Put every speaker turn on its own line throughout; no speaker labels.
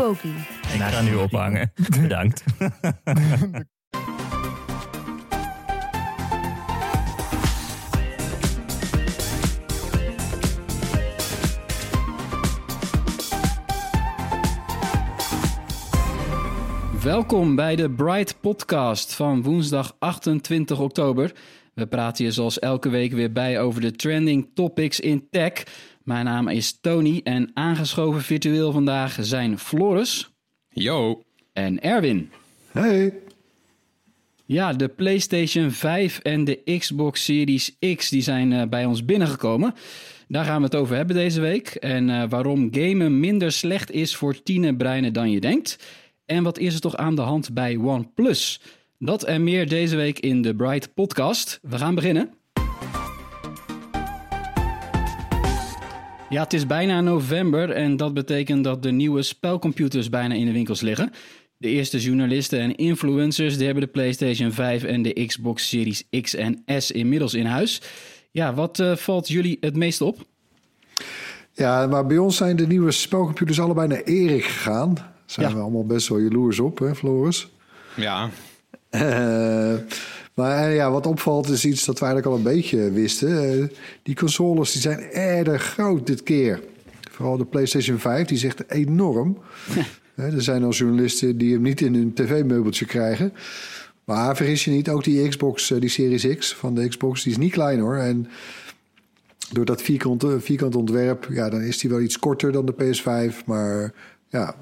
Poki.
Ik ga nu ophangen. Bedankt.
Welkom bij de Bright Podcast van woensdag 28 oktober. We praten je zoals elke week weer bij over de trending topics in tech. Mijn naam is Tony en aangeschoven virtueel vandaag zijn Floris
Yo.
en Erwin.
Hey.
Ja, de PlayStation 5 en de Xbox Series X die zijn eh, bij ons binnengekomen. Daar gaan we het over hebben deze week. En eh, waarom gamen minder slecht is voor tienerbreinen dan je denkt. En wat is er toch aan de hand bij OnePlus? Dat en meer deze week in de Bright Podcast. We gaan beginnen. Ja, het is bijna november en dat betekent dat de nieuwe spelcomputers bijna in de winkels liggen. De eerste journalisten en influencers die hebben de PlayStation 5 en de Xbox Series X en S inmiddels in huis. Ja, wat eh, valt jullie het meest op?
Ja, maar bij ons zijn de nieuwe spelcomputers allebei naar Erik gegaan. Daar zijn
Ja.
we allemaal best wel jaloers op, hè, Floris?
Ja.
Eh, maar eh, ja, wat opvalt is iets dat we eigenlijk al een beetje wisten. Eh, die consoles die zijn erg groot dit keer. Vooral de PlayStation 5, die is echt enorm. Er zijn al journalisten die hem niet in hun tv-meubeltje krijgen. Maar vergis je niet, ook die Xbox, eh, die Series X van de Xbox, die is niet klein hoor. En door dat vierkant, vierkant ontwerp, ja, dan is die wel iets korter dan de PS5. Maar ja,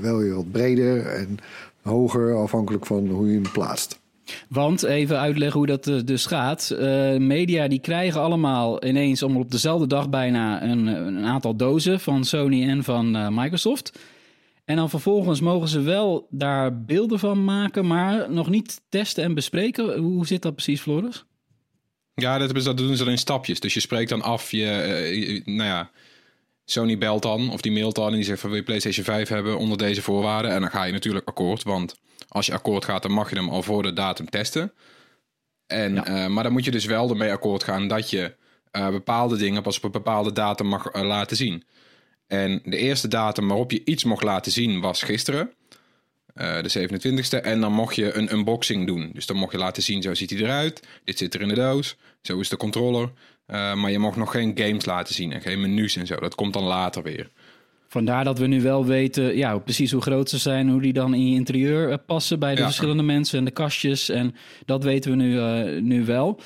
wel weer wat breder en hoger, afhankelijk van hoe je hem plaatst.
Want even uitleggen hoe dat eh, dus gaat. Eh, media die krijgen allemaal ineens allemaal op dezelfde dag bijna een, een aantal dozen van Sony en van eh, Microsoft. En dan vervolgens mogen ze wel daar beelden van maken, maar nog niet testen en bespreken. Hoe zit dat precies, Floris?
Ja, dat, doen ze dan in stapjes. Dus je spreekt dan af, je- nou ja, Sony belt dan of die mailt dan en die zegt van wil je PlayStation 5 hebben onder deze voorwaarden. En dan ga je natuurlijk akkoord, want als je akkoord gaat, dan mag je hem al voor de datum testen. En, eh, maar dan moet je dus wel ermee akkoord gaan dat je eh, bepaalde dingen pas op een bepaalde datum mag eh, laten zien. En de eerste datum waarop je iets mocht laten zien was gisteren. de 27e. En dan mocht je een unboxing doen. Dus dan mocht je laten zien, zo ziet hij eruit. Dit zit er in de doos. Zo is de controller. Maar je mocht nog geen games laten zien en geen menus en zo. Dat komt dan later weer.
Vandaar dat we nu wel weten ja, precies hoe groot ze zijn, hoe die dan in je interieur eh, passen bij de
Ja.
verschillende mensen en de kastjes. En dat weten we nu, eh, nu wel.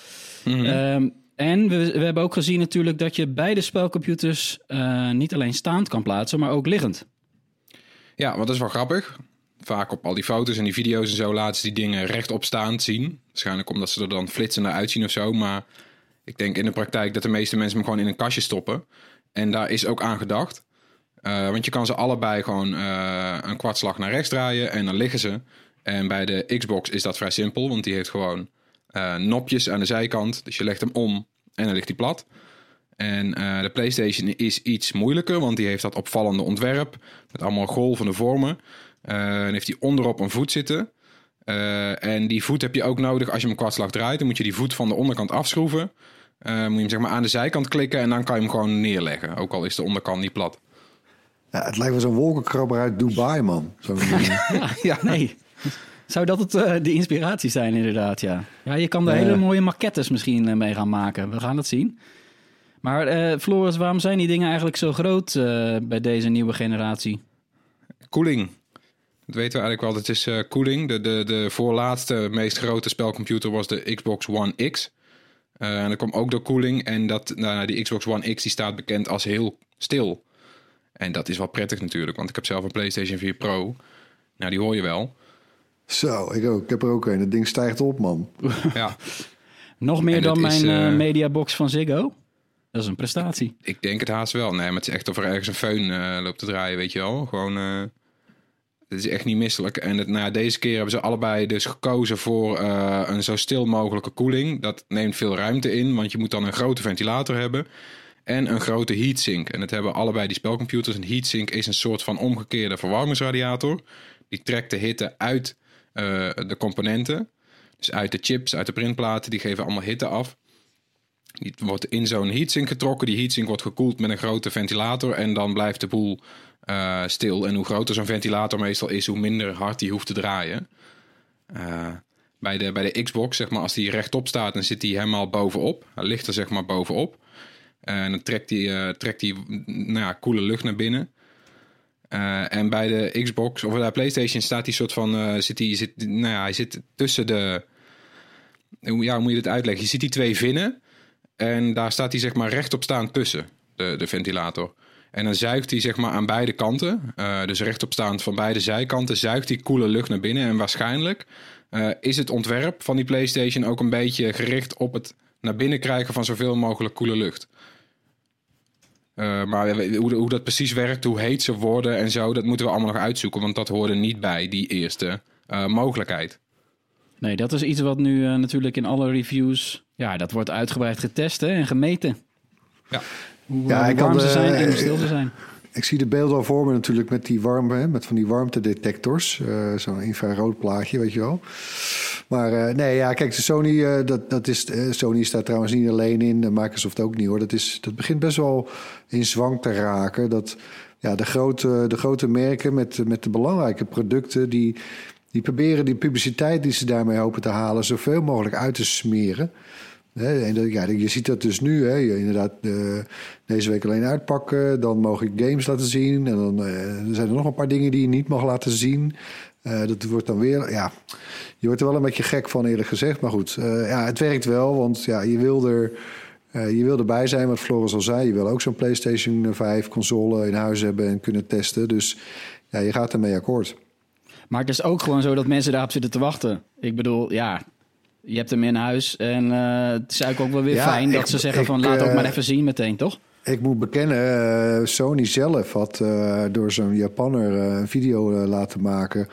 Mhm.
Ehm, en we, we hebben ook gezien natuurlijk dat je beide spelcomputers eh, niet alleen staand kan plaatsen, maar ook liggend.
Ja, want dat is wel grappig. Vaak op al die foto's en die video's en zo laten ze die dingen rechtop staand zien. Waarschijnlijk omdat ze er dan flitsender uitzien of zo. Maar ik denk in de praktijk dat de meeste mensen hem gewoon in een kastje stoppen. En daar is ook aan gedacht. Eh, want je kan ze allebei gewoon eh, een kwartslag naar rechts draaien en dan liggen ze. En bij de Xbox is dat vrij simpel, want die heeft gewoon eh, nopjes aan de zijkant. Dus je legt hem om en dan ligt hij plat. En de PlayStation is iets moeilijker, want die heeft dat opvallende ontwerp met allemaal golvende vormen. Dan heeft hij onderop een voet zitten. En die voet heb je ook nodig als je hem kwartslag draait. Dan moet je die voet van de onderkant afschroeven. Moet je hem zeg maar aan de zijkant klikken en dan kan je hem gewoon neerleggen. Ook al is de onderkant niet plat.
Ja, het lijkt wel zo'n wolkenkrabber uit Dubai, man. Ding.
Ja, ja. nee. Zou dat het, eh, de inspiratie zijn, inderdaad, ja. Ja, je kan er hele mooie maquettes misschien eh, mee gaan maken. We gaan het zien. Maar eh, Floris, waarom zijn die dingen eigenlijk zo groot eh, bij deze nieuwe generatie?
Koeling. Dat weten we eigenlijk wel. Dat is eh, koeling. De, de, de voorlaatste, meest grote spelcomputer was de Xbox One X. Eh, en dat kwam ook door koeling. En dat, nou, die Xbox One X die staat bekend als heel stil. En dat is wel prettig natuurlijk. Want ik heb zelf een PlayStation 4 Pro. Nou, die hoor je wel.
Zo, ik ook. Ik heb er ook een. Het ding stijgt op, man.
Ja,
Nog meer
En
dan mijn eh, mediabox van Ziggo. Dat is een prestatie.
ik denk het haast wel. Nee, maar het is echt of er ergens een föhn eh, loopt te draaien, weet je wel. Gewoon, eh het is echt niet misselijk. En het, nou, deze keer hebben ze allebei dus gekozen voor eh, een zo stil mogelijke koeling. Dat neemt veel ruimte in, want je moet dan een grote ventilator hebben. En een grote heatsink. En dat hebben allebei die spelcomputers. Een heatsink is een soort van omgekeerde verwarmingsradiator. Die trekt de hitte uit eh, de componenten. Dus uit de chips, uit de printplaten. Die geven allemaal hitte af. Die wordt in zo'n heatsink getrokken. Die heatsink wordt gekoeld met een grote ventilator. En dan blijft de boel eh, stil. En hoe groter zo'n ventilator meestal is, hoe minder hard die hoeft te draaien. Eh, bij, de, bij de Xbox, zeg maar, als die rechtop staat, dan zit die helemaal bovenop. Hij ligt er zeg maar bovenop. En dan trekt die, eh, trekt die nou ja, koele lucht naar binnen. Eh, en bij de Xbox of bij de PlayStation staat die soort van. eh, zit die, zit, nou ja, hij zit tussen de. Ja, hoe moet je dit uitleggen? Je ziet die twee vinnen. En daar staat hij zeg maar rechtop staan tussen de, de ventilator. En dan zuigt hij zeg maar aan beide kanten. eh, dus rechtop staand van beide zijkanten. Zuigt die koele lucht naar binnen. En waarschijnlijk eh, is het ontwerp van die PlayStation ook een beetje gericht op het naar binnen krijgen van zoveel mogelijk koele lucht. Eh, maar hoe, hoe dat precies werkt, hoe heet ze worden en zo, dat moeten we allemaal nog uitzoeken. Want dat hoorde niet bij die eerste eh, mogelijkheid.
Nee, dat is iets wat nu eh, natuurlijk in alle reviews... Ja, dat wordt uitgebreid getest hè, en gemeten.
Ja.
Hoe,
Ja, ik
warm
had,
ze zijn en hoe stil ze zijn.
Ik zie de beelden al voor me natuurlijk met die warmte, met van die warmtedetectors. eh Zo'n infrarood plaatje, weet je wel. Maar eh, nee, ja, kijk, de Sony, eh, dat, dat is, Sony staat trouwens niet alleen in, Microsoft ook niet hoor. Dat, is, dat begint best wel in zwang te raken. Dat ja, de, grote, de grote merken met, met de belangrijke producten, die, die proberen die publiciteit die ze daarmee hopen te halen, zoveel mogelijk uit te smeren. En ja, je ziet dat dus nu. Hè, je, inderdaad, eh, deze week alleen uitpakken. Dan mogen ik games laten zien. En dan eh, zijn er nog een paar dingen die je niet mag laten zien. Eh, dat wordt dan weer. Ja, je wordt er wel een beetje gek van, eerlijk gezegd. Maar goed, ja, het werkt wel. Want ja, je wil er. je wil erbij zijn, wat Floris al zei. Je wil ook zo'n PlayStation 5 console in huis hebben en kunnen testen. Dus ja, je gaat ermee akkoord.
Maar het is ook gewoon zo dat mensen daarop zitten te wachten. Ik bedoel, ja, je hebt hem in huis. En eh, het is eigenlijk ook wel weer
Ja,
fijn dat
ik-
ze zeggen
ik,
van laat ook
eh,
maar even zien meteen, toch?
Ik moet bekennen, eh, Sony zelf had door zo'n Japanner een video laten maken...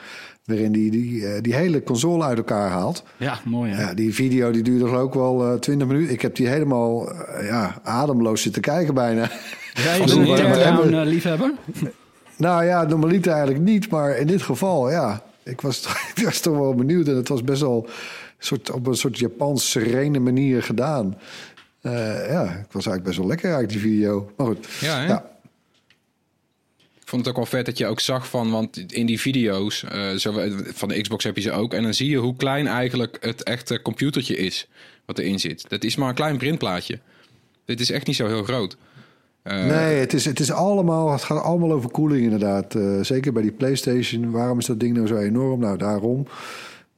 waarin die, die, eh, die hele console uit elkaar haalt.
Ja, mooi hè.
Ja, die video die duurde geloof ik wel eh 20 minuten. Ik heb die helemaal ja, ademloos zitten kijken bijna.
Bent een liefhebber?
nou ja, normaliter eigenlijk niet, maar in dit geval, ja. Ik was, ik was toch wel benieuwd en het was best wel soort, op een soort Japans serene manier gedaan. Eh, ja, het was eigenlijk best wel lekker eigenlijk, die video. Maar goed,
Ja, hè?
ja.
Ik vond het ook wel vet dat je ook zag van, want in die video's zo, van de Xbox heb je ze ook. En dan zie je hoe klein eigenlijk het echte computertje is wat erin zit. Dat is maar een klein printplaatje. Dit is echt niet zo heel groot. Eh,
Nee, het, is, het, is allemaal, het gaat allemaal over koeling inderdaad. Eh, zeker bij die PlayStation. Waarom is dat ding nou zo enorm? Nou, daarom.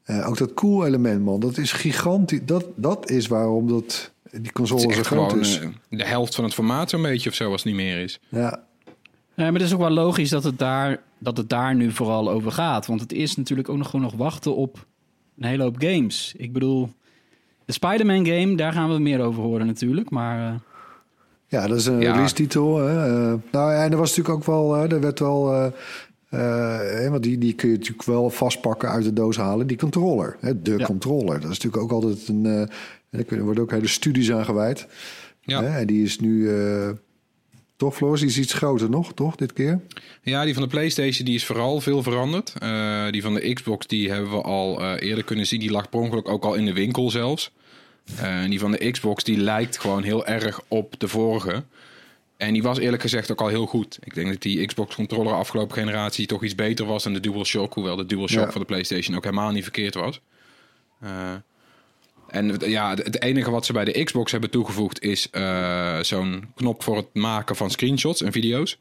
Eh, ook dat cool element, man. Dat is gigantisch. Dat, dat is waarom dat, die console
is
zo groot is.
de helft van het formaat zo'n beetje of zo als het niet meer is.
Ja,
Ja, maar het is ook wel logisch dat het, daar, dat het daar nu vooral over gaat. Want het is natuurlijk ook nog gewoon nog wachten op een hele hoop games. Ik bedoel, de Spider-Man game, daar gaan we meer over horen natuurlijk. Maar eh,
ja dat is een
Ja.
release-titel. Hè. Eh, nou, ja, en er was natuurlijk ook wel... eh, er werd wel... eh, eh, hè, want die, die kun je natuurlijk wel vastpakken uit de doos halen. Die controller. Hè, de
Ja.
controller. Dat is natuurlijk ook altijd een... daar kunnen- worden ook hele studies aan gewijd.
Ja.
Hè, en die is nu... toch, Floris? Die is iets groter nog, toch, dit keer?
Ja, die van de PlayStation die is vooral veel veranderd. Die van de Xbox die hebben we al eerder kunnen zien. Die lag per ongeluk ook al in de winkel zelfs. En die van de Xbox die lijkt gewoon heel erg op de vorige. En die was eerlijk gezegd ook al heel goed. Ik denk dat die Xbox controller afgelopen generatie toch iets beter was dan de DualShock. Hoewel de DualShock
Ja.
van de PlayStation ook helemaal niet verkeerd was. Eh, en het- ja, het het enige wat ze bij de Xbox hebben toegevoegd is eh, zo'n knop voor het maken van screenshots en video's.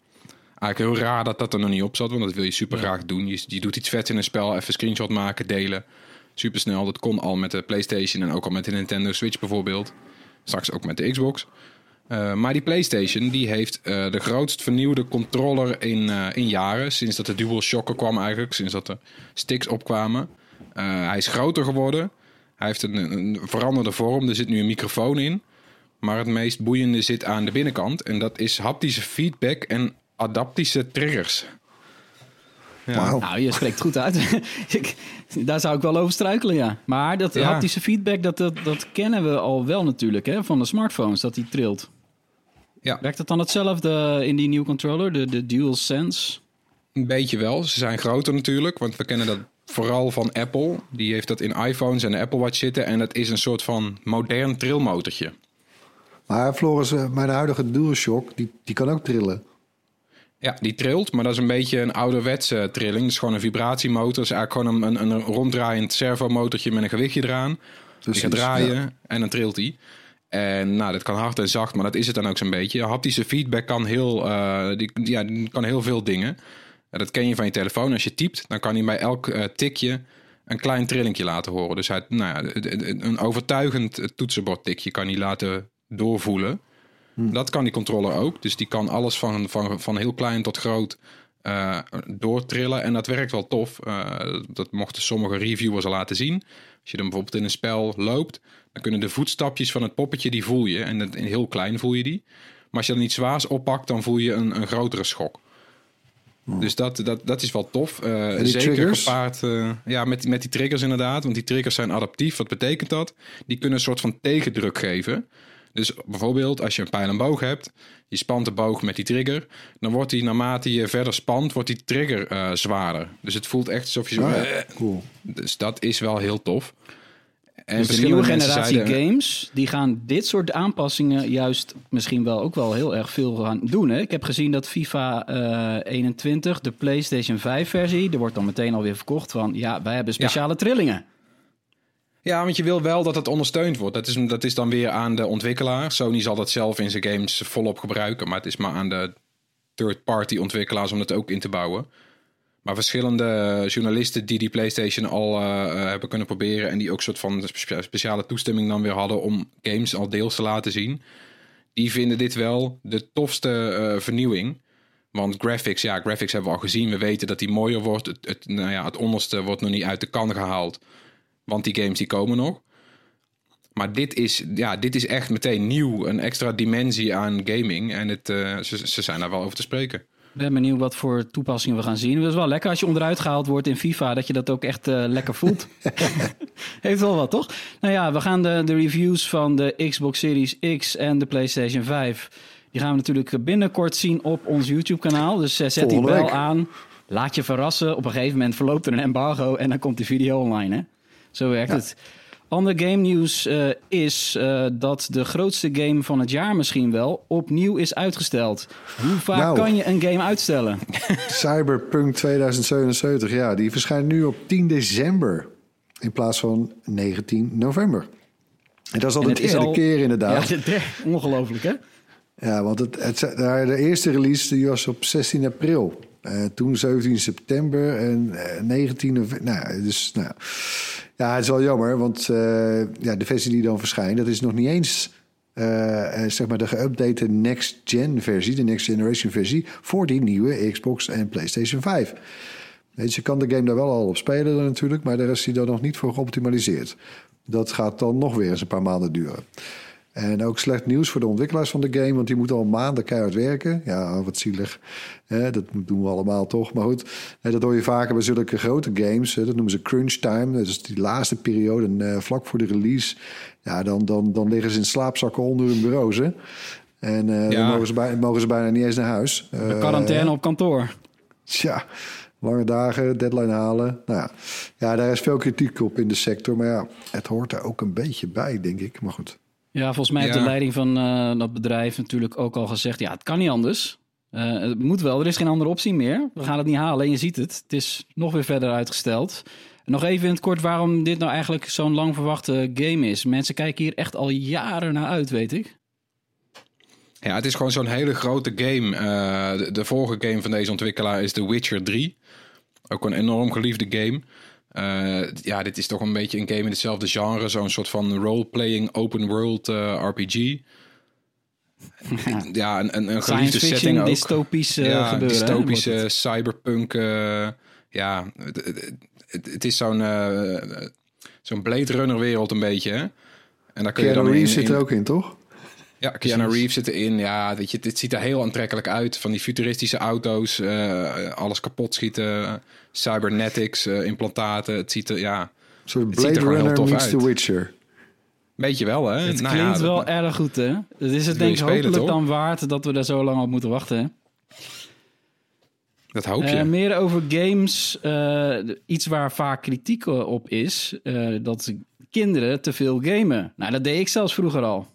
Eigenlijk heel raar dat dat er nog niet op zat, want dat wil je super graag doen. Je, je doet iets vets in een spel, even screenshot maken, delen. Super snel. Dat kon al met de PlayStation en ook al met de Nintendo Switch bijvoorbeeld. Straks ook met de Xbox. Uh, maar die PlayStation die heeft uh, de grootst vernieuwde controller in, uh, in jaren. Sinds dat de DualShock kwam eigenlijk. Sinds dat de sticks opkwamen. hij is groter geworden. Hij heeft een, een, veranderde vorm. Er zit nu een microfoon in. Maar het meest boeiende zit aan de binnenkant. En dat is haptische feedback en adaptische triggers.
Ja. Wow. Nou, je spreekt goed uit. Daar zou ik wel over struikelen, ja. Maar dat ja. haptische feedback, dat, dat, dat kennen we al wel natuurlijk hè, van de smartphones, dat die trilt. Ja. Werkt het dan hetzelfde in die nieuwe controller, de, de DualSense?
Een beetje wel. Ze zijn groter natuurlijk, want we kennen dat vooral van Apple. Die heeft dat in iPhones en de Apple Watch zitten. En dat is een soort van modern trilmotortje.
Maar Floris, eh, mijn huidige DualShock, die, die kan ook trillen.
Ja, die trilt, maar dat is een beetje een ouderwetse trilling. Het is gewoon een vibratiemotor. Het is eigenlijk gewoon een, een, een ronddraaiend servomotortje met een gewichtje eraan. Dus die gaat draaien en dan trilt hij. En nou, dat kan hard en zacht, maar dat is het dan ook zo'n beetje. Haptische feedback kan heel, uh, die, ja, die kan heel veel dingen. dat ken je van je telefoon. Als je typt, dan kan hij bij elk uh, tikje een klein trillingje laten horen. Dus hij, nou ja, een overtuigend toetsenbordtikje kan hij laten doorvoelen. Hmm. Dat kan die controller ook. Dus die kan alles van, van, van heel klein tot groot uh, doortrillen. En dat werkt wel tof. Uh, dat mochten sommige reviewers al laten zien. Als je dan bijvoorbeeld in een spel loopt, dan kunnen de voetstapjes van het poppetje, die voel je. En in heel klein voel je die. Maar als je dan iets zwaars oppakt, dan voel je een, een grotere schok. Hmm. Dus dat, dat, dat is wel tof. Uh, zeker triggers? gepaard ja, met, met die triggers inderdaad. Want die triggers zijn adaptief. Wat betekent dat? Die kunnen een soort van tegendruk geven. Dus bijvoorbeeld als je een pijl en boog hebt, je spant de boog met die trigger, dan wordt die naarmate je verder spant, wordt die trigger uh, zwaarder. Dus het voelt echt alsof je zo...
Oh cool.
Dus dat is wel heel tof.
En dus de nieuwe generatie games, die gaan dit soort aanpassingen juist misschien wel ook wel heel erg veel gaan doen. Hè? Ik heb gezien dat FIFA uh, 21, de PlayStation 5 versie, er wordt dan meteen alweer verkocht van, ja, wij hebben speciale trillingen.
Ja, want je wil wel dat het ondersteund wordt. Dat is, dat is dan weer aan de ontwikkelaar. Sony zal dat zelf in zijn games volop gebruiken. Maar het is maar aan de third-party ontwikkelaars om dat ook in te bouwen. Maar verschillende journalisten die die PlayStation al uh, hebben kunnen proberen. En die ook soort van speciale toestemming dan weer hadden om games al deels te laten zien. Die vinden dit wel de tofste uh, vernieuwing. Want graphics, ja, graphics hebben we al gezien. We weten dat die mooier wordt. Het, het, nou ja, het onderste wordt nog niet uit de kan gehaald. Want die games die komen nog. Maar dit is, ja, dit is echt meteen nieuw. Een extra dimensie aan gaming. En het, uh, ze, ze zijn daar wel over te spreken.
Ik ben benieuwd wat voor toepassingen we gaan zien. Het is wel lekker als je onderuit gehaald wordt in FIFA, dat je dat ook echt uh, lekker voelt. Heeft wel wat, toch? Nou ja, we gaan de, de reviews van de Xbox Series X en de PlayStation 5. Die gaan we natuurlijk binnenkort zien op ons YouTube-kanaal. Dus uh, zet die bel aan. Laat je verrassen. Op een gegeven moment verloopt er een embargo en dan komt die video online. Hè? Zo werkt het. Ander game nieuws uh, is uh, dat de grootste game van het jaar misschien wel opnieuw is uitgesteld. Hoe vaak nou, kan je een game uitstellen?
Cyberpunk 2077, ja, die verschijnt nu op 10 december in plaats van 19 november. En dat is al de derde keer inderdaad.
Ja, ongelooflijk hè?
Ja, want het, het, de eerste release die was op 16 april. Uh, toen 17 september en 19 november. Nou, dus nou. Ja, het is wel jammer, want uh, ja, de versie die dan verschijnt, dat is nog niet eens uh, zeg maar de geüpdate next gen versie, de next generation versie voor die nieuwe Xbox en PlayStation 5. Weet je, kan de game daar wel al op spelen natuurlijk, maar daar is hij dan nog niet voor geoptimaliseerd. Dat gaat dan nog weer eens een paar maanden duren. En ook slecht nieuws voor de ontwikkelaars van de game, want die moeten al maanden keihard werken. Ja, wat zielig. dat doen we allemaal toch. Maar goed, dat hoor je vaker bij zulke grote games. Dat noemen ze crunch time. Dat is die laatste periode, eh, vlak voor de release. Ja, dan, dan, dan liggen ze in slaapzakken onder hun bureaus. Hè? En dan mogen ze, bijna, mogen ze bijna niet eens naar huis.
De eh, quarantaine op kantoor.
Tja, lange dagen, deadline halen. Nou ja. ja, daar is veel kritiek op in de sector. Maar ja, het hoort er ook een beetje bij, denk ik. Maar goed.
Ja, volgens mij heeft de leiding van uh, dat bedrijf natuurlijk ook al gezegd: ja, het kan niet anders. Uh, het moet wel, er is geen andere optie meer. We gaan het niet halen en je ziet het. Het is nog weer verder uitgesteld. Nog even in het kort waarom dit nou eigenlijk zo'n lang verwachte game is. Mensen kijken hier echt al jaren naar uit, weet ik.
Ja, het is gewoon zo'n hele grote game. Eh, de, de vorige game van deze ontwikkelaar is The Witcher 3. Ook een enorm geliefde game. Eh, ja, dit is toch een beetje een game in hetzelfde genre. Zo'n soort van role-playing open world eh, RPG. ja, een, een, een geliefde
fiction,
setting ook.
dystopisch eh,
ja,
gebeuren.
dystopische cyberpunk. eh, ja, het, is zo'n zo'n Blade Runner wereld een beetje. Hè? En daar kun je dan in,
Reeves zit
in-
er ook in, toch?
Ja, Keanu Reeves zit erin. Ja, weet je, dit ziet er heel aantrekkelijk uit. Van die futuristische auto's, eh, alles kapot schieten, cybernetics, eh, implantaten. Het ziet er, ja,
Een soort
Het ziet er
Blade
gewoon heel
Runner
tof
meets
uit.
The Witcher.
weet je wel, hè?
Het
Nou
klinkt
ja,
wel
dat-
erg goed, hè? Het is het denk ik hopelijk
toch?
dan waard dat we daar zo lang op moeten wachten, hè?
Dat hoop je.
Eh, meer over games. eh, iets waar vaak kritiek op is. eh, dat kinderen te veel gamen. Nou, dat deed ik zelfs vroeger al.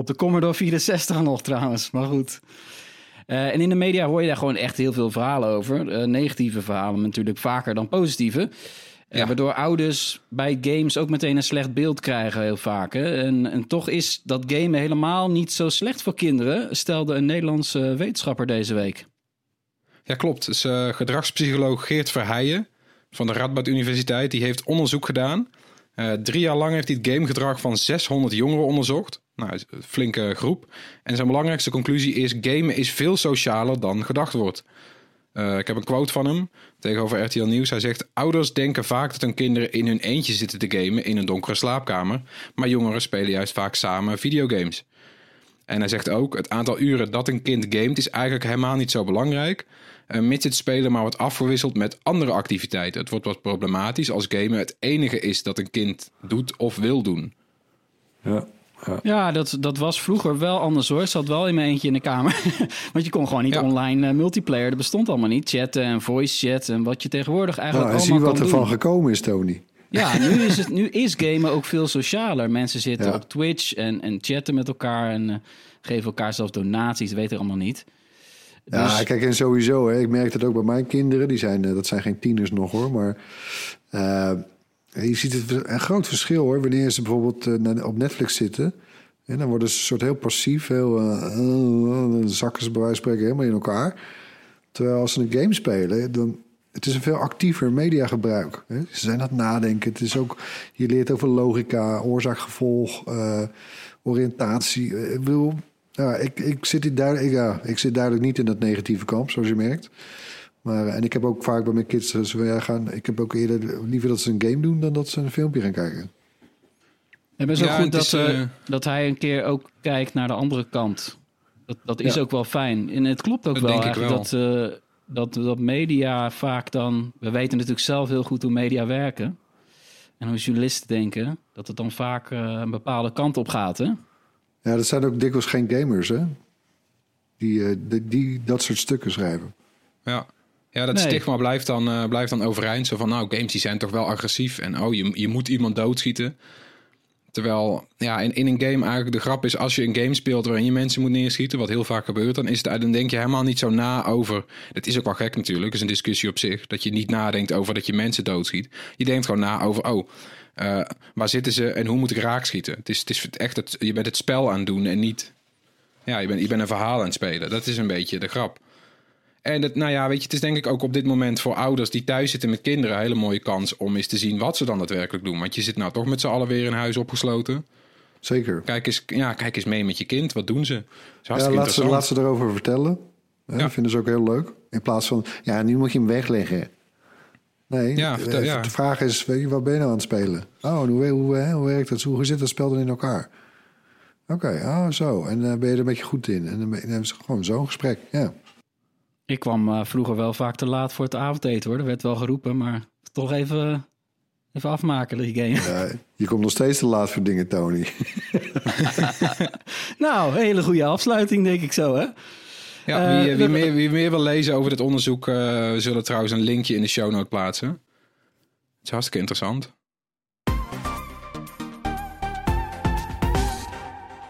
Op de Commodore 64 nog trouwens, maar goed. Eh, en in de media hoor je daar gewoon echt heel veel verhalen over. Eh, negatieve verhalen natuurlijk vaker dan positieve. Eh,
Ja.
waardoor ouders bij games ook meteen een slecht beeld krijgen, heel vaak. Hè? En, en toch is dat gamen helemaal niet zo slecht voor kinderen, stelde een Nederlandse wetenschapper deze week.
Ja, klopt. Dus, eh, gedragspsycholoog Geert Verheijen van de Radboud Universiteit, die heeft onderzoek gedaan. Drie jaar lang heeft hij het gamegedrag van 600 jongeren onderzocht. Nou, flinke groep. En zijn belangrijkste conclusie is: gamen is veel socialer dan gedacht wordt. Eh, ik heb een quote van hem tegenover RTL Nieuws. Hij zegt: Ouders denken vaak dat hun kinderen in hun eentje zitten te gamen in een donkere slaapkamer. Maar jongeren spelen juist vaak samen videogames. En hij zegt ook: het aantal uren dat een kind gamet is eigenlijk helemaal niet zo belangrijk. eh, mits het spelen maar wordt afgewisseld met andere activiteiten. Het wordt wat problematisch als gamen het enige is dat een kind doet of wil doen.
Ja.
Ja, dat, dat was vroeger wel anders hoor. Ik zat wel in mijn eentje in de kamer. Want je kon gewoon niet
Ja.
online eh, multiplayer. Dat bestond allemaal niet. Chatten en voice chat en wat je tegenwoordig
Nou,
eigenlijk
en zie wat ervan
doen.
gekomen is, Tony.
Ja, nu is, het, nu is gamen ook veel socialer. Mensen zitten
Ja.
op Twitch en, en chatten met elkaar en eh, geven elkaar zelfs donaties. Dat weet ik allemaal niet.
Ja,
Dus-
kijk, en sowieso, hè, ik merk dat ook bij mijn kinderen. Die zijn, eh, dat zijn geen tieners nog hoor, maar je ziet het een groot verschil hoor. Wanneer ze bijvoorbeeld eh, op Netflix zitten, en dan worden ze een soort heel passief, heel eh, eh, zakken ze bij wijze van spreken helemaal in elkaar. Terwijl als ze een game spelen, dan het is een veel actiever mediagebruik. Ze zijn aan het nadenken. Het is ook, je leert over logica, oorzaak-gevolg, oriëntatie. Ik ik, ik, zit ik zit duidelijk niet in dat negatieve kamp, zoals je merkt. Maar, eh, en ik heb ook vaak bij mijn kids ja, gaan. Ik heb ook eerder liever dat ze een game doen dan dat ze een filmpje gaan kijken.
Het is ook
Ja,
goed
het
dat,
is,
eh,
eh,
dat hij een keer ook kijkt naar de andere kant. Dat, dat is
Ja.
ook wel fijn. En het klopt ook
Dat
wel
denk ik
eigenlijk
wel.
dat, eh, dat, dat media vaak dan... We weten natuurlijk zelf heel goed hoe media werken. En hoe journalisten denken. Dat het dan vaak eh, een bepaalde kant op gaat, hè?
Ja, dat zijn ook dikwijls geen gamers, hè? Die, eh, die, die dat soort stukken schrijven.
Ja, ja dat
Nee.
stigma blijft dan, eh, blijft dan overeind. Zo van, nou, games die zijn toch wel agressief. En oh, je, je moet iemand doodschieten. Terwijl, ja, in, in een game eigenlijk de grap is... als je een game speelt waarin je mensen moet neerschieten... wat heel vaak gebeurt, dan, is het, dan denk je helemaal niet zo na over... Het is ook wel gek natuurlijk, is een discussie op zich... dat je niet nadenkt over dat je mensen doodschiet. Je denkt gewoon na over, oh, eh, waar zitten ze en hoe moet ik raak schieten? Het is, het is echt, het, je bent het spel aan het doen en niet... Ja, je bent, je bent een verhaal aan het spelen. Dat is een beetje de grap. En het, nou ja, weet je, het is denk ik ook op dit moment voor ouders die thuis zitten met kinderen een hele mooie kans om eens te zien wat ze dan daadwerkelijk doen. Want je zit nou toch met z'n allen weer in huis opgesloten.
Zeker.
Kijk eens, ja, kijk eens mee met je kind. Wat doen ze? Dat
Ja, laat, ze, laat ze erover vertellen. Hè,
Ja.
Dat vinden ze ook heel leuk. In plaats van, ja, nu moet je hem wegleggen. Nee,
Ja,
eh,
vertel- ja.
de vraag is, weet je, wat ben je nou aan het spelen? Oh, hoe, hoe, werkt dat? Hoe zit dat spel dan in elkaar? Oké, oh, zo. En dan ben je er een beetje goed in. En dan, ben, dan hebben ze gewoon zo'n gesprek. Ja.
Ik kwam eh, vroeger wel vaak te laat voor het avondeten, hoor. Er werd wel geroepen, maar toch even, even afmaken, die game.
Ja, je komt nog steeds te laat voor dingen, Tony.
nou, hele goede afsluiting, denk ik zo, hè?
Ja,
Eh,
wie, wie,
dat-
meer, wie meer wil lezen over dit onderzoek, eh, we zullen trouwens een linkje in de show note plaatsen. Het is hartstikke interessant.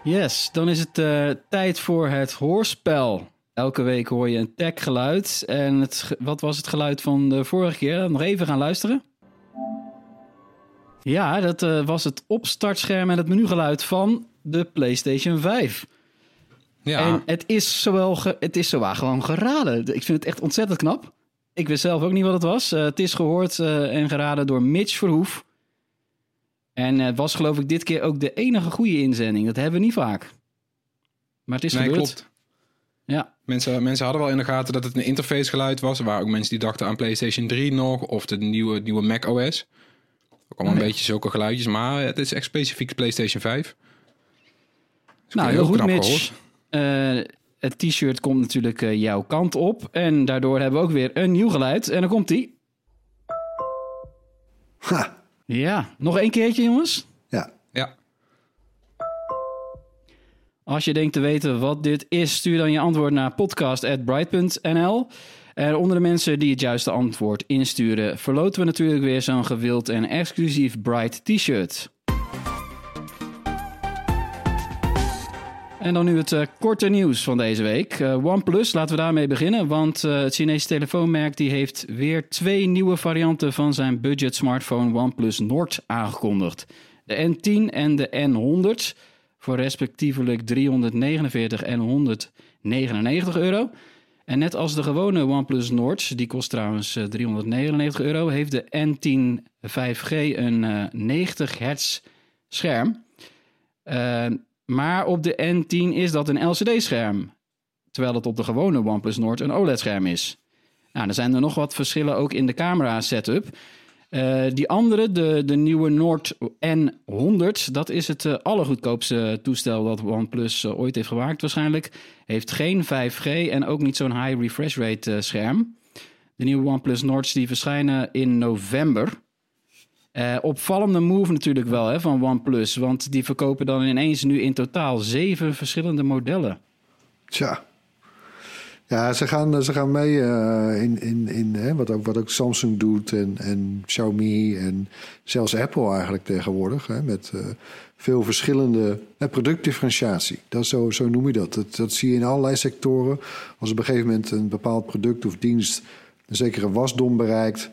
Yes, dan is het eh, tijd voor het hoorspel. Elke week hoor je een tech geluid. En het, wat was het geluid van de vorige keer? Nog even gaan luisteren. Ja, dat eh, was het opstartscherm en het menugeluid van de PlayStation 5.
Ja,
En het is, zowel ge- het is zowel gewoon geraden. Ik vind het echt ontzettend knap. Ik wist zelf ook niet wat het was. Eh, het is gehoord eh, en geraden door Mitch Verhoef. En het was geloof ik dit keer ook de enige goede inzending. Dat hebben we niet vaak. Maar het is
nee,
gebeurd.
klopt.
Ja,
Mensen, mensen hadden wel in de gaten dat het een interfacegeluid was. Er waren ook mensen die dachten aan PlayStation 3 nog of de nieuwe, nieuwe Mac OS. Ook allemaal een beetje zulke geluidjes, maar het is echt specifiek PlayStation 5. Dus
nou heel goed Mitch. Eh, het t-shirt komt natuurlijk eh, jouw kant op. En daardoor hebben we ook weer een nieuw geluid. En dan komt die.
Ha,
Ja, nog één keertje jongens. Als je denkt te weten wat dit is, stuur dan je antwoord naar podcast.bright.nl. En onder de mensen die het juiste antwoord insturen, verloten we natuurlijk weer zo'n gewild en exclusief Bright t-shirt. En dan nu het eh, korte nieuws van deze week. Eh, OnePlus, laten we daarmee beginnen. Want eh, het Chinese telefoonmerk die heeft weer twee nieuwe varianten van zijn budget smartphone OnePlus Nord aangekondigd. De N10 en de N100 voor respectievelijk 349 en 199 euro. En net als de gewone OnePlus Nord, die kost trouwens eh, 399 euro, heeft de N10 5G een eh, 90 hertz scherm. Eh, maar op de N10 is dat een LCD-scherm, terwijl het op de gewone OnePlus Nord een OLED-scherm is. Nou, er zijn er nog wat verschillen ook in de camera-setup. Eh, die andere, de, de nieuwe Nord N100, dat is het eh, allergoedkoopste toestel dat OnePlus eh, ooit heeft gemaakt waarschijnlijk. Heeft geen 5G en ook niet zo'n high refresh rate eh, scherm. De nieuwe OnePlus Nords die verschijnen in november. Eh, opvallende move natuurlijk wel hè, van OnePlus, want die verkopen dan ineens nu in totaal zeven verschillende modellen.
Tja. Ja, ze gaan, ze gaan mee eh, in, in, in hè, wat, ook, wat ook Samsung doet en, en Xiaomi en zelfs Apple eigenlijk tegenwoordig. Hè, met eh, veel verschillende productdifferentiatie. Dat zo, zo noem je dat. dat. Dat zie je in allerlei sectoren. Als op een gegeven moment een bepaald product of dienst een zekere wasdom bereikt...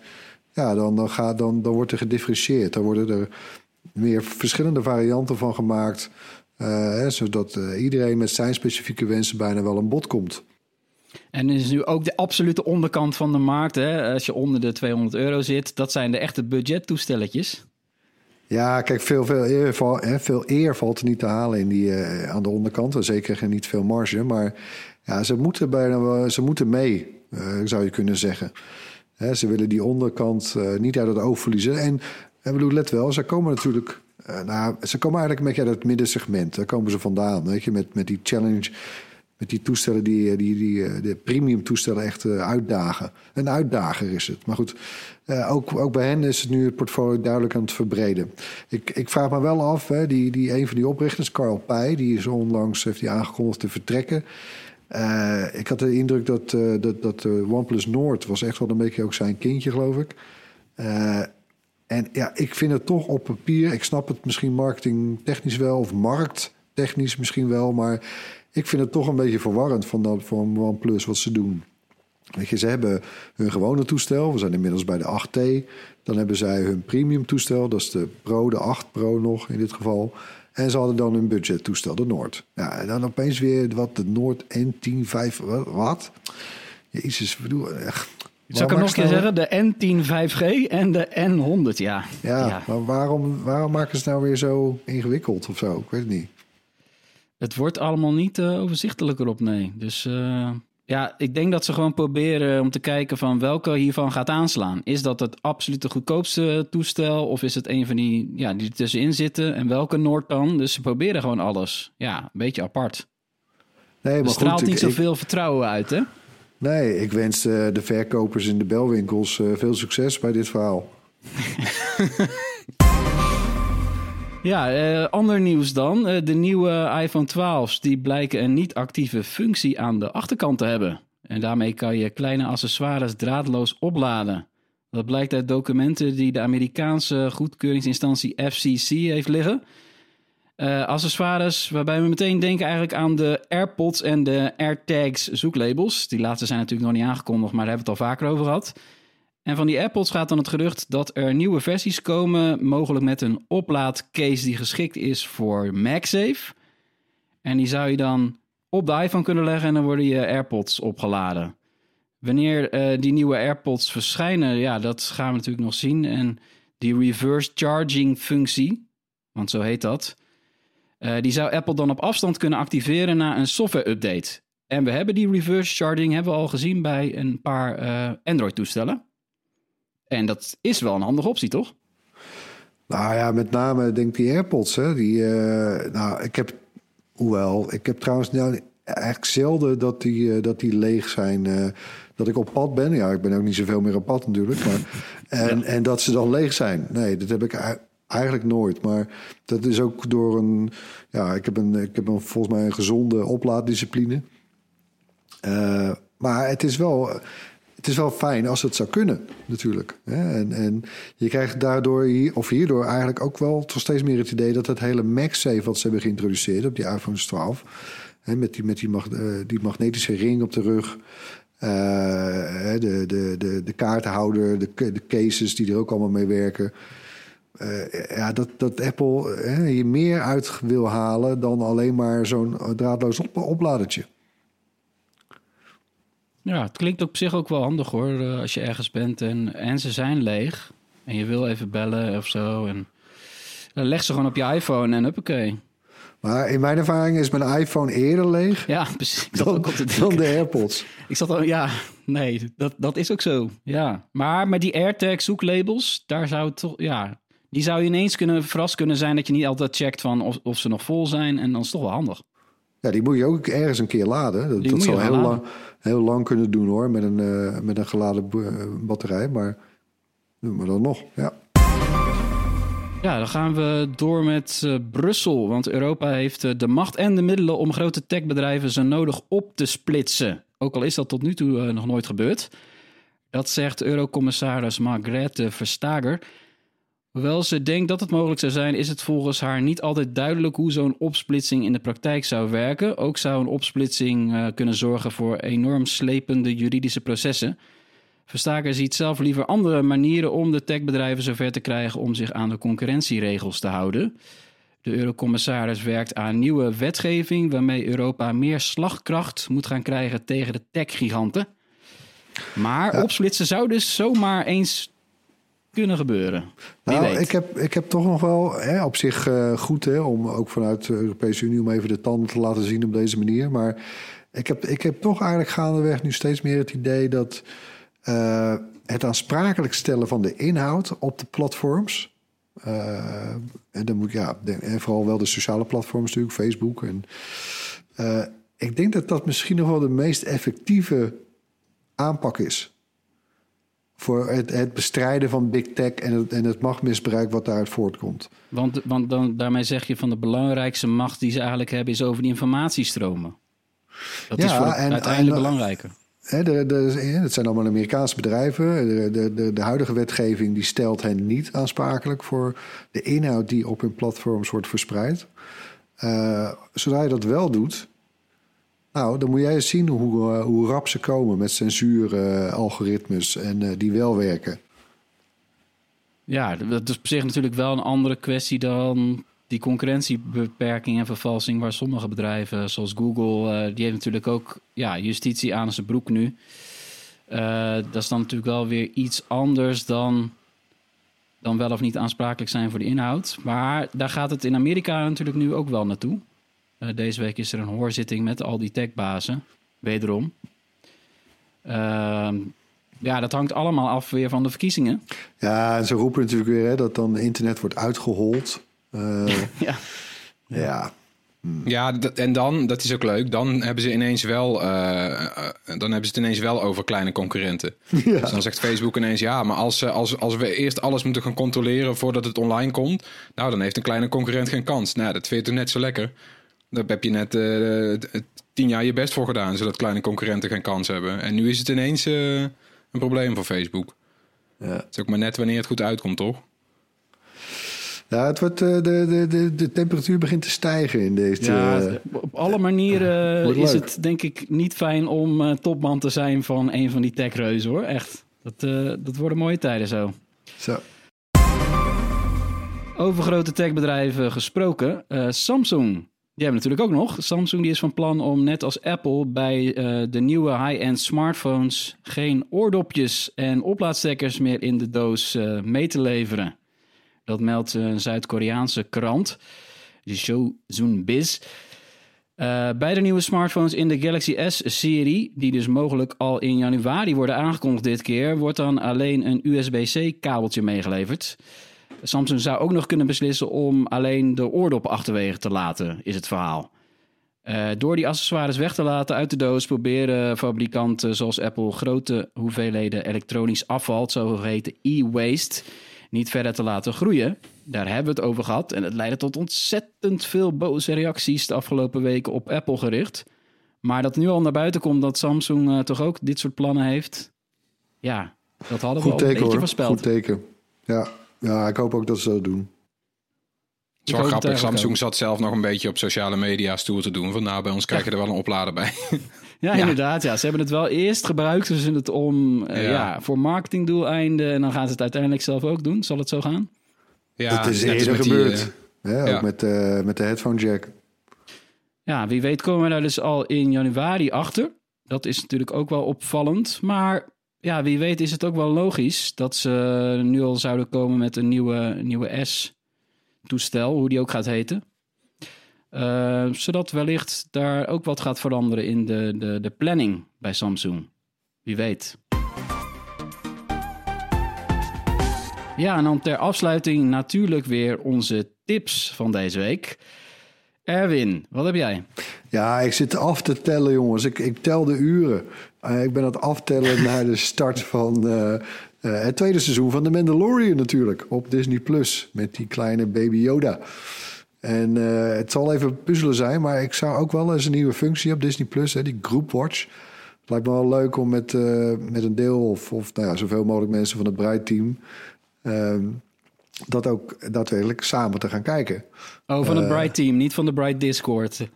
Ja, dan, dan, gaat, dan, dan wordt er gedifferentieerd. Dan worden er meer verschillende varianten van gemaakt... eh, hè, zodat iedereen met zijn specifieke wensen bijna wel aan bod komt.
En is nu ook de absolute onderkant van de markt. Hè? Als je onder de 200 euro zit, dat zijn de echte budgettoestelletjes.
Ja, kijk, veel, veel, eer, veel eer valt niet te halen in die, eh, aan de onderkant. Zeker niet veel marge. Maar ja, ze moeten, bijna, ze moeten mee, eh, zou je kunnen zeggen. Hè, ze willen die onderkant eh, niet uit het oog verliezen. En ik bedoel, let wel, ze komen natuurlijk... nou, ze komen eigenlijk een beetje uit het middensegment. Daar komen ze vandaan, weet je, met, met die challenge... Met die toestellen die, die, die eh, de premium toestellen echt eh, uitdagen. Een uitdager is het. Maar goed, eh, ook, ook bij hen is het nu het portfolio duidelijk aan het verbreden. Ik, ik vraag me wel af, hè, die, die, een van die oprichters, Carl Pij, die is onlangs heeft hij aangekondigd te vertrekken. Eh, ik had de indruk dat, eh, dat, dat eh, OnePlus Noord was echt wel een beetje ook zijn kindje, geloof ik. Eh, en ja, ik vind het toch op papier, ik snap het misschien marketingtechnisch wel, of markttechnisch misschien wel, maar ik vind het toch een beetje verwarrend van, dat, van OnePlus wat ze doen. Weet je, ze hebben hun gewone toestel, we zijn inmiddels bij de 8T. Dan hebben zij hun premium toestel, dat is de Pro, de 8 Pro nog in dit geval. En ze hadden dan hun budget toestel, de Noord. Ja, en dan opeens weer wat, de Noord N105, wat? wat? Jezus, ik bedoel, echt.
Zal ik hem nog een keer
nou-
zeggen? De N10 5G en de N100, ja.
Ja, maar waarom, waarom maken ze het nou weer zo ingewikkeld of zo? Ik weet het niet.
Het wordt allemaal niet eh, overzichtelijker op, nee. Dus eh, ja, ik denk dat ze gewoon proberen om te kijken van welke hiervan gaat aanslaan. Is dat het absoluut de goedkoopste toestel of is het een van die ja, die er tussenin zitten en welke Noord dan? Dus ze proberen gewoon alles. Ja, een beetje apart.
Nee,
Er
maar
straalt
goed,
niet
ik, ik,
zoveel vertrouwen uit, hè?
nee, ik wens eh, de verkopers in de belwinkels veel succes bij dit verhaal.
Ja, eh, ander nieuws dan. Eh, de nieuwe iPhone 12's die blijken een niet actieve functie aan de achterkant te hebben. En daarmee kan je kleine accessoires draadloos opladen. Dat blijkt uit documenten die de Amerikaanse goedkeuringsinstantie FCC heeft liggen. Eh, accessoires waarbij we meteen denken eigenlijk aan de AirPods en de AirTags zoeklabels. Die laatste zijn natuurlijk nog niet aangekondigd, maar daar hebben we het al vaker over gehad. En van die AirPods gaat dan het gerucht dat er nieuwe versies komen, mogelijk met een oplaadcase die geschikt is voor MagSafe. En die zou je dan op de iPhone kunnen leggen en dan worden je AirPods opgeladen. Wanneer eh, die nieuwe AirPods verschijnen, ja, dat gaan we natuurlijk nog zien. En die reverse charging functie, want zo heet dat, eh, die zou Apple dan op afstand kunnen activeren na een software update. En we hebben die reverse charging hebben we al gezien bij een paar eh, Android-toestellen. En dat is wel een handige optie, toch?
Nou ja, met name denk ik die AirPods. Hè, die, eh, nou, ik heb, hoewel, ik heb trouwens nou, eigenlijk zelden dat die, eh, dat die leeg zijn. eh, dat ik op pad ben. Ja, ik ben ook niet zoveel meer op pad natuurlijk. Maar, en, en dat ze dan leeg zijn. Nee, dat heb ik ei- eigenlijk nooit. Maar dat is ook door een... Ja, ik heb, een, ik heb een, volgens mij een gezonde oplaaddiscipline. Maar het is wel... Het is wel fijn als het zou kunnen, natuurlijk. En, en je krijgt daardoor, of hierdoor eigenlijk ook wel toch steeds meer het idee dat het hele MagSafe wat ze hebben geïntroduceerd op die iPhone 12, hè, met, die, met die, mag, eh, die magnetische ring op de rug, eh, de, de, de, de kaartenhouder, de, de cases die er ook allemaal mee werken. Eh, ja, dat, dat Apple hier meer uit wil halen dan alleen maar zo'n draadloos op, opladertje.
Ja, het klinkt op zich ook wel handig hoor, eh, als je ergens bent en, en ze zijn leeg. En je wil even bellen of zo. En dan leg ze gewoon op je iPhone en huppakee.
Maar in mijn ervaring is mijn iPhone eerder leeg
Ja, precies.
Dan,
ook op te
dan de AirPods.
Ik zat al, ja, nee, dat, dat is ook zo. Ja, maar met die AirTag zoeklabels, daar zou het toch, ja, die zou je ineens kunnen verrast kunnen zijn dat je niet altijd checkt van of, of ze nog vol zijn. En dan is het toch wel handig.
Ja, die moet je ook ergens een keer laden. Dat, dat zal heel
laden.
lang, heel lang kunnen doen hoor, met een, eh, met een geladen b- batterij. Maar, maar dan nog, ja.
Ja, dan gaan we door met eh, Brussel. Want Europa heeft eh, de macht en de middelen om grote techbedrijven zo nodig op te splitsen. Ook al is dat tot nu toe eh, nog nooit gebeurd. Dat zegt Eurocommissaris Margrethe Verstager. Hoewel ze denkt dat het mogelijk zou zijn, is het volgens haar niet altijd duidelijk hoe zo'n opsplitsing in de praktijk zou werken. Ook zou een opsplitsing eh, kunnen zorgen voor enorm slepende juridische processen. Verstaker ziet zelf liever andere manieren om de techbedrijven zover te krijgen om zich aan de concurrentieregels te houden. De eurocommissaris werkt aan nieuwe wetgeving waarmee Europa meer slagkracht moet gaan krijgen tegen de techgiganten. Maar opsplitsen zou dus zomaar eens kunnen gebeuren. Wie
Nou,
weet.
ik heb, ik heb toch nog wel hè, op zich eh, goed hè, om ook vanuit de Europese Unie om even de tanden te laten zien op deze manier. Maar ik heb, ik heb toch eigenlijk gaandeweg nu steeds meer het idee dat eh, het aansprakelijk stellen van de inhoud op de platforms. eh, en dan moet ja, en vooral wel de sociale platforms natuurlijk, Facebook. En, ik denk dat dat misschien nog wel de meest effectieve aanpak is voor het, het bestrijden van big tech en het, en het machtmisbruik wat daaruit voortkomt.
Want, want dan, daarmee zeg je van de belangrijkste macht die ze eigenlijk hebben is over die informatiestromen. Dat is
Ja,
voor het
en-
uiteindelijk
en-
belangrijker.
Hè, de, de, het zijn allemaal Amerikaanse bedrijven. De, de, de, de huidige wetgeving die stelt hen niet aansprakelijk voor de inhoud die op hun platforms wordt verspreid. Eh, zodra je dat wel doet, nou, dan moet jij eens zien hoe, eh, hoe rap ze komen met censuur-algoritmes en eh, die wel werken.
Ja, dat is op zich natuurlijk wel een andere kwestie dan die concurrentiebeperking en vervalsing, waar sommige bedrijven, zoals Google, eh, die heeft natuurlijk ook ja, justitie aan zijn broek nu. Dat is dan natuurlijk wel weer iets anders dan, dan wel of niet aansprakelijk zijn voor de inhoud. Maar daar gaat het in Amerika natuurlijk nu ook wel naartoe. Eh, deze week is er een hoorzitting met al die techbazen, wederom. Ehm, ja, dat hangt allemaal af weer van de verkiezingen.
Ja, en ze roepen natuurlijk weer hè, dat dan internet wordt uitgehold. Eh,
Ja.
ja,
Ja, dat- en dan, dat is ook leuk, dan hebben ze ineens wel, eh, dan hebben ze het ineens wel over kleine concurrenten. Dus dan zegt Facebook ineens, ja, maar als, als, als we eerst alles moeten gaan controleren voordat het online komt, nou, dan heeft een kleine concurrent geen kans. Nou, dat vind je toch net zo lekker. Daar heb je net eh, tien jaar je best voor gedaan, zodat kleine concurrenten geen kans hebben. En nu is het ineens eh, een probleem voor Facebook.
ja.
Het is ook maar net wanneer het goed uitkomt, toch?
ja het wordt, eh, de, de, de, de temperatuur begint te stijgen in deze...
Ja, op alle manieren is
leuk.
het denk ik niet fijn om eh, topman te zijn van een van die techreuzen hoor. Echt. Dat, eh, dat worden mooie tijden zo.
zo.
Over grote techbedrijven gesproken. eh, Samsung Die hebben natuurlijk ook nog. Samsung die is van plan om net als Apple bij eh, de nieuwe high-end smartphones geen oordopjes en oplaadstekkers meer in de doos eh, mee te leveren. Dat meldt een Zuid-Koreaanse krant, Shozun Biz. Eh, bij de nieuwe smartphones in de Galaxy S-serie, die dus mogelijk al in januari worden aangekondigd dit keer, wordt dan alleen een USB-C kabeltje meegeleverd. Samsung zou ook nog kunnen beslissen om alleen de oordop achterwege te laten, is het verhaal. Uh, door die accessoires weg te laten uit de doos proberen fabrikanten zoals Apple grote hoeveelheden elektronisch afval, het zogeheten e-waste, niet verder te laten groeien. Daar hebben we het over gehad en het leidde tot ontzettend veel boze reacties de afgelopen weken op Apple gericht. Maar dat nu al naar buiten komt dat Samsung uh, toch ook dit soort plannen heeft, ja, dat hadden we
Goed
al
teken
een beetje voorspeld.
Goed teken. Ja. Ja, ik hoop ook dat ze dat doen.
Het is wel grappig. Samsung zat zelf nog een beetje op sociale media stoer te doen. Van nou, bij ons krijg je er wel een oplader bij.
Ja, inderdaad. Ja. Ze hebben het wel eerst gebruikt. Ze doen het om, eh, ja.
Ja.
voor marketingdoeleinden. En dan gaan ze het uiteindelijk zelf ook doen. Zal het zo gaan?
Ja,
het is eerder
die,
gebeurd.
eh,
Ja,
ja.
Ook met, eh, met de headphone jack.
Ja, wie weet komen we daar dus al in januari achter. Dat is natuurlijk ook wel opvallend. Maar ja, wie weet is het ook wel logisch dat ze nu al zouden komen met een nieuwe, nieuwe S-toestel. Hoe die ook gaat heten. Eh, zodat wellicht daar ook wat gaat veranderen in de, de, de planning bij Samsung. Wie weet. Ja, en dan ter afsluiting natuurlijk weer onze tips van deze week. Erwin, wat heb jij?
Ja, ik zit af te tellen, jongens. Ik, ik tel de uren. Eh, ik ben aan het aftellen naar de start van eh, eh, het tweede seizoen van The Mandalorian natuurlijk. Op Disney Plus met die kleine baby Yoda. En het zal even puzzelen zijn, maar ik zou ook wel eens een nieuwe functie op Disney Plus, hè, die Group Watch. Het lijkt me wel leuk om met, met een deel of, of nou ja, zoveel mogelijk mensen van het Bright-team ehm, dat ook daadwerkelijk samen te gaan kijken.
Oh, van het Bright Team, niet van de Bright Discord.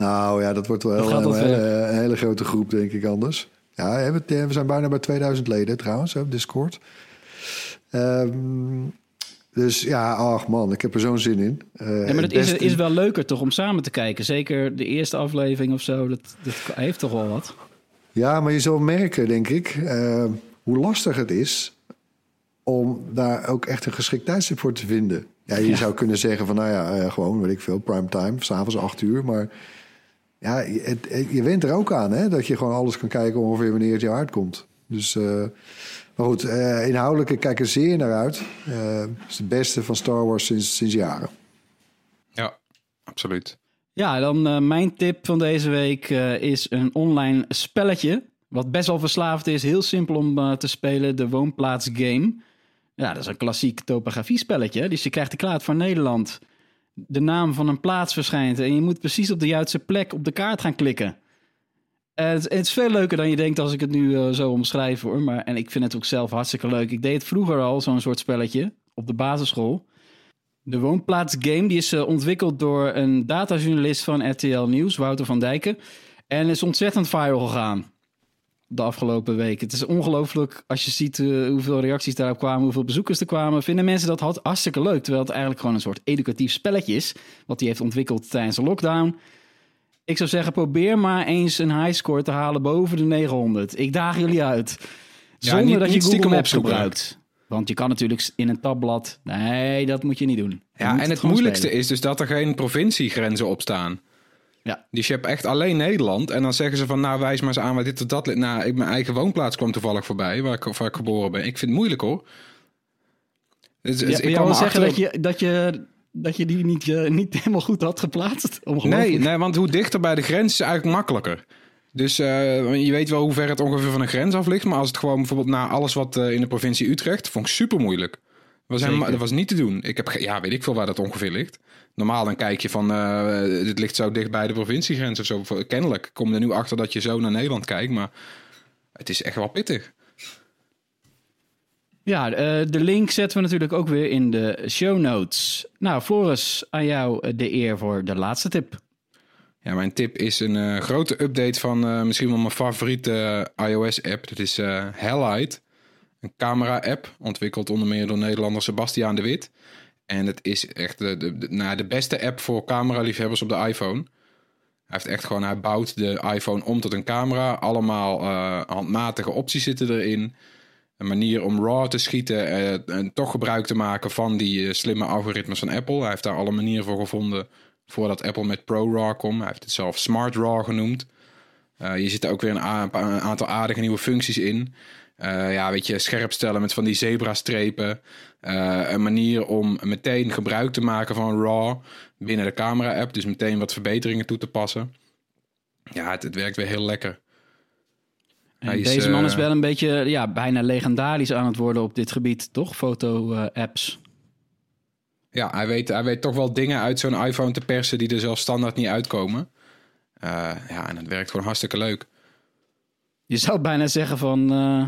Nou ja, dat wordt wel
Dat
een, hele, een hele grote groep, denk ik anders. Ja, hè, we, we zijn bijna bij 2000 leden trouwens op Discord. Ehm, dus ja, ach man, ik heb er zo'n zin in. Eh,
Ja, maar
het
is, is wel leuker toch om samen te kijken. Zeker de eerste aflevering of zo, dat, dat heeft toch wel wat.
Ja, maar je zal merken, denk ik, eh, hoe lastig het is om daar ook echt een geschikt tijdstip voor te vinden. Ja, je
Ja.
zou kunnen zeggen van, nou ja, eh, gewoon, weet ik veel, primetime, s'avonds acht uur. Maar ja, je, het- het- je went er ook aan, hè, dat je gewoon alles kan kijken ongeveer wanneer het jou uitkomt. Dus, eh, maar goed, eh, inhoudelijk, ik kijk er zeer naar uit. Eh, het is het beste van Star Wars sinds, sinds jaren.
ja, absoluut.
Ja, dan eh, mijn tip van deze week eh, is een online spelletje. Wat best wel verslaafd is. Heel simpel om eh, te spelen. De Woonplaats Game. Ja, dat is een klassiek topografiespelletje. Dus je krijgt de kaart van Nederland. De naam van een plaats verschijnt. En je moet precies op de juiste plek op de kaart gaan klikken. Het, het is veel leuker dan je denkt als ik het nu eh, zo omschrijf hoor. Maar, en ik vind het ook zelf hartstikke leuk. Ik deed het vroeger al, zo'n soort spelletje. Op de basisschool. De Woonplaats Game die is eh, ontwikkeld door een datajournalist van RTL Nieuws, Wouter van Dijken. En is ontzettend viral gegaan de afgelopen weken. Het is ongelooflijk als je ziet eh, hoeveel reacties daarop kwamen, hoeveel bezoekers er kwamen. Vinden mensen dat had- hartstikke leuk, terwijl het eigenlijk gewoon een soort educatief spelletje is. Wat hij heeft ontwikkeld tijdens de lockdown. Ik zou zeggen, probeer maar eens een highscore te halen boven de 900. Ik daag jullie uit.
Ja,
Zonder
niet-
dat je Google Maps gebruikt. Want je kan natuurlijk in een tabblad... Nee, dat moet je niet doen. Je
Ja, en het moeilijkste
spelen.
is dus dat er geen provinciegrenzen op staan.
Ja.
Dus je hebt echt alleen Nederland. En dan zeggen ze van, nou wijs maar eens aan waar dit of dat. Nou, ik, mijn eigen woonplaats kwam toevallig voorbij, waar ik, waar ik geboren ben. Ik vind het moeilijk hoor. Dus, dus
Ja,
ik
wil je
kwam
wel zeggen dat je, dat, je, dat je die niet, eh, niet helemaal goed had geplaatst?
Nee, nee, want hoe dichter bij de grens is eigenlijk makkelijker. Dus eh, je weet wel hoe ver het ongeveer van een grens af ligt. Maar als het gewoon bijvoorbeeld naar alles wat eh, in de provincie Utrecht... vond ik super moeilijk. Dat was, helemaal-
Zeker.
dat was niet te doen. Ik heb, ja, weet ik veel waar dat ongeveer ligt. Normaal dan kijk je van, eh dit ligt zo dicht bij de provinciegrens of zo. Kennelijk kom er nu achter dat je zo naar Nederland kijkt. Maar het is echt wel pittig.
Ja, eh, de link zetten we natuurlijk ook weer in de show notes. Nou, Floris, aan jou eh, de eer voor de laatste tip.
Ja, mijn tip is een grote update van misschien wel mijn favoriete iOS-app. Dat is Hellite. Een camera-app, ontwikkeld onder meer door Nederlander Sebastiaan de Wit. En het is echt de, de, de, nou, de beste app voor cameraliefhebbers op de iPhone. Hij heeft echt gewoon, hij bouwt de iPhone om tot een camera. Allemaal eh, handmatige opties zitten erin. Een manier om RAW te schieten eh, en toch gebruik te maken van die eh, slimme algoritmes van Apple. Hij heeft daar alle manieren voor gevonden voordat Apple met Pro RAW kwam. Hij heeft het zelf Smart RAW genoemd. Uh, je zit ook weer een aantal aardige nieuwe functies in. Uh, ja, weet je, scherp stellen met van die zebra-strepen. Uh, een manier om meteen gebruik te maken van RAW binnen de camera-app. Dus meteen wat verbeteringen toe te passen. Ja, het, het werkt weer heel lekker.
En
is,
deze man is
eh,
wel een beetje, ja, bijna legendarisch aan het worden op dit gebied, toch? Foto-apps.
Ja, hij weet, hij weet toch wel dingen uit zo'n iPhone te persen die er zelf standaard niet uitkomen. Uh, ja, en het werkt gewoon hartstikke leuk.
Je zou bijna zeggen van, uh,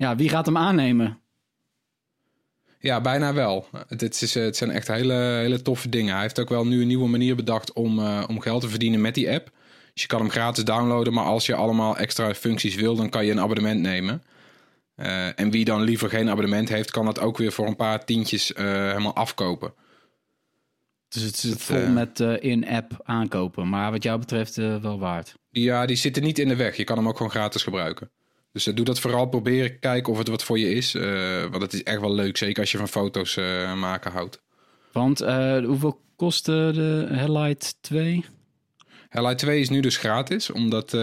ja, wie gaat hem aannemen?
Ja, bijna wel. Het, is, het zijn echt hele, hele toffe dingen. Hij heeft ook wel nu een nieuwe manier bedacht om, uh, om geld te verdienen met die app. Dus je kan hem gratis downloaden, maar als je allemaal extra functies wil, dan kan je een abonnement nemen. Uh, en wie dan liever geen abonnement heeft, kan dat ook weer voor een paar tientjes uh, helemaal afkopen.
Dus het zit vol met in-app aankopen, maar wat jou betreft wel waard.
Ja, die zitten niet in de weg. Je kan hem ook gewoon gratis gebruiken. Dus doe dat vooral proberen, kijken of het wat voor je is. want het is echt wel leuk, zeker als je van foto's maken houdt.
Want hoeveel kostte de Highlight 2?
Highlight 2 is nu dus gratis, omdat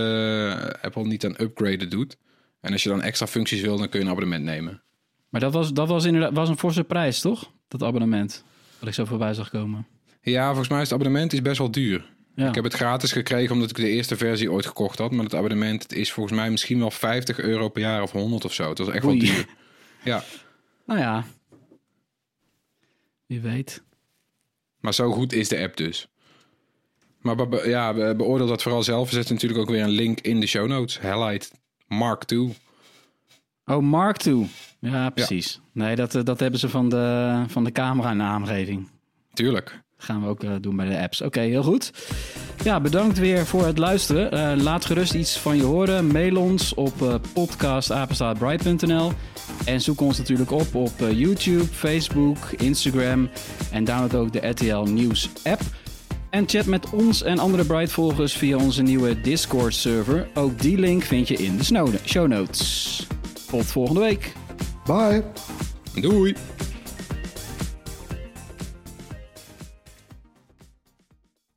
Apple niet aan upgraden doet. En als je dan extra functies wil, dan kun je een abonnement nemen.
Maar dat was, dat was inderdaad was een forse prijs, toch? Dat abonnement. Wat ik zo voorbij zag komen.
Ja, volgens mij is het abonnement is best wel duur.
Ja.
Ik heb het gratis gekregen omdat ik de eerste versie ooit gekocht had. Maar het abonnement het is volgens mij misschien wel 50 euro per jaar of 100 of zo. Het was echt
Oei.
wel duur. Ja,
Nou ja. Wie weet.
maar zo goed is de app dus. Maar be- be- ja, be- beoordeel dat vooral zelf. We zetten natuurlijk ook weer een link in de show notes. Highlight Mark II.
Oh, Mark II. Ja, precies. Nee, dat, eh, dat hebben ze van de, van de camera naamgeving.
Tuurlijk.
Gaan we ook uh, doen bij de apps. Oké, okay, heel goed. Ja, bedankt weer voor het luisteren. Uh, laat gerust iets van je horen. Mail ons op uh, podcastapenstaatbright.nl en zoek ons natuurlijk op op YouTube, Facebook, Instagram en download ook de RTL Nieuws app. En chat met ons en andere Bright-volgers via onze nieuwe Discord-server. Ook die link vind je in de show notes. Tot volgende week.
Bye.
Doei.